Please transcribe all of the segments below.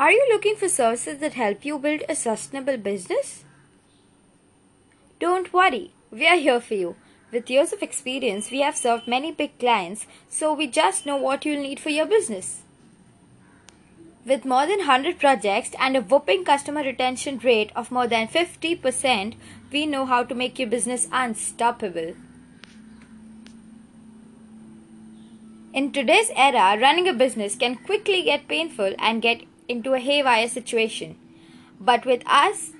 Are you looking for services that help you build a sustainable business? Don't worry, we are here for you. With years of experience, we have served many big clients, so we just know what you'll need for your business. With more than 100 projects and a whopping customer retention rate of more than 50%, we know how to make your business unstoppable. In today's era, running a business can quickly get painful and get into a haywire situation. But with us,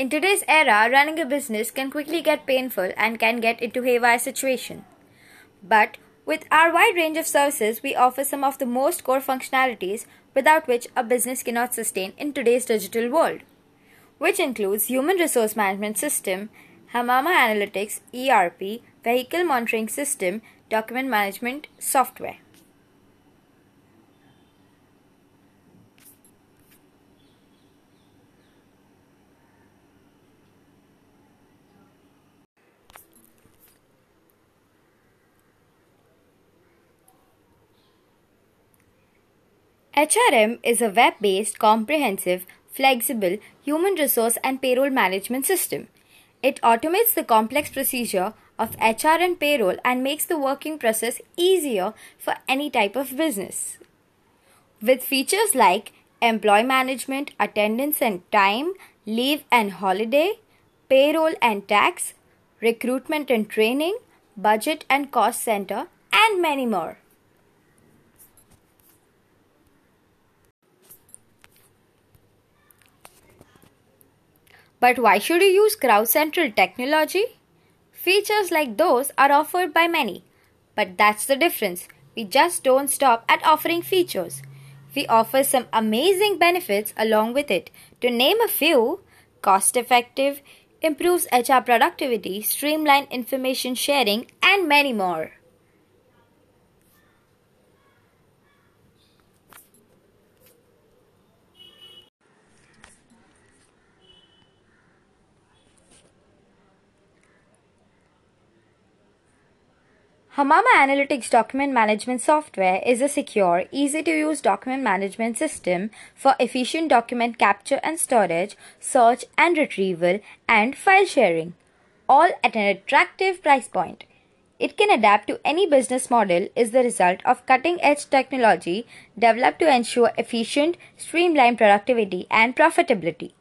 In today's era, running a business can quickly get painful and can get into haywire situation. But with our wide range of services, we offer some of the most core functionalities without which a business cannot sustain in today's digital world, which includes human resource management system, Hamama Analytics, ERP, vehicle monitoring system, document management software. HRM is a web based, comprehensive, flexible human resource and payroll management system. It automates the complex procedure of HR and payroll and makes the working process easier for any type of business. With features like employee management, attendance and time, leave and holiday, payroll and tax, recruitment and training, budget and cost center, and many more. But why should you use Crowd Central technology? Features like those are offered by many. But that's the difference. We just don't stop at offering features. We offer some amazing benefits along with it. To name a few, cost effective, improves HR productivity, streamline information sharing, and many more. Hamama Analytics document management software is a secure, easy to use document management system for efficient document capture and storage, search and retrieval, and file sharing, all at an attractive price point. It can adapt to any business model is the result of cutting edge technology developed to ensure efficient, streamlined productivity and profitability.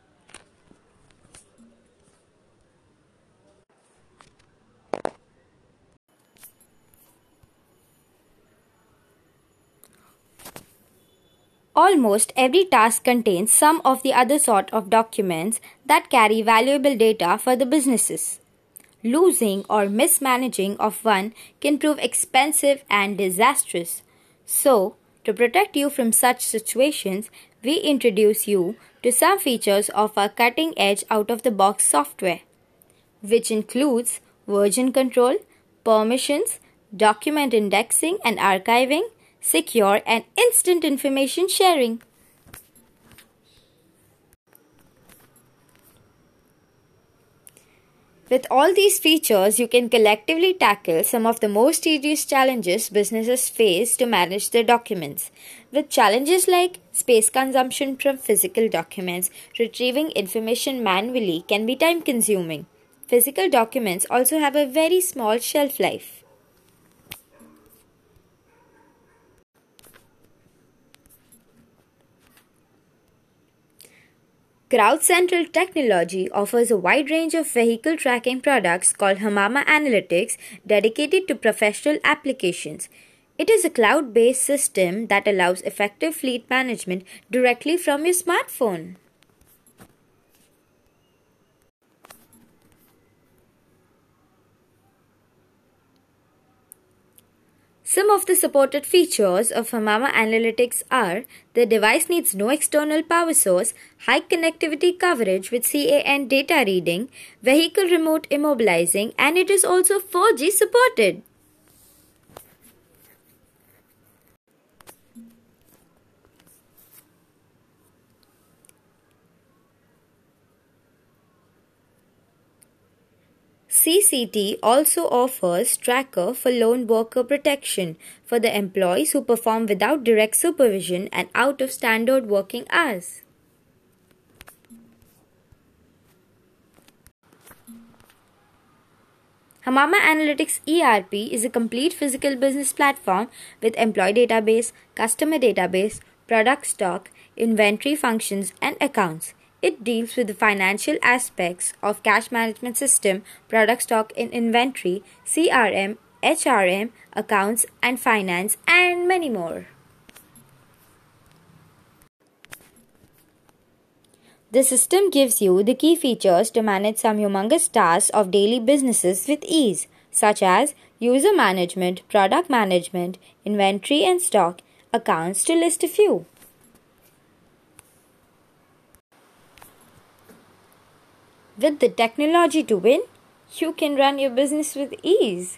Almost every task contains some of the other sort of documents that carry valuable data for the businesses. Losing or mismanaging of one can prove expensive and disastrous. So, to protect you from such situations, we introduce you to some features of our cutting edge out of the box software, which includes version control, permissions, document indexing and archiving, secure, and instant information sharing. With all these features, you can collectively tackle some of the most tedious challenges businesses face to manage their documents. With challenges like space consumption from physical documents, retrieving information manually can be time consuming. Physical documents also have a very small shelf life. Crowd Central Technology offers a wide range of vehicle tracking products called Hamama Analytics dedicated to professional applications. It is a cloud based system that allows effective fleet management directly from your smartphone. Some of the supported features of Hamama Analytics are the device needs no external power source, high connectivity coverage with CAN data reading, vehicle remote immobilizing, and it is also 4G supported. CCT also offers tracker for lone worker protection for the employees who perform without direct supervision and out of standard working hours. Hamama Analytics ERP is a complete physical business platform with employee database, customer database, product stock, inventory functions, and accounts. It deals with the financial aspects of cash management system, product stock in inventory, CRM, HRM, accounts and finance, and many more. The system gives you the key features to manage some humongous tasks of daily businesses with ease, such as user management, product management, inventory and stock, accounts, to list a few. With the technology to win, you can run your business with ease.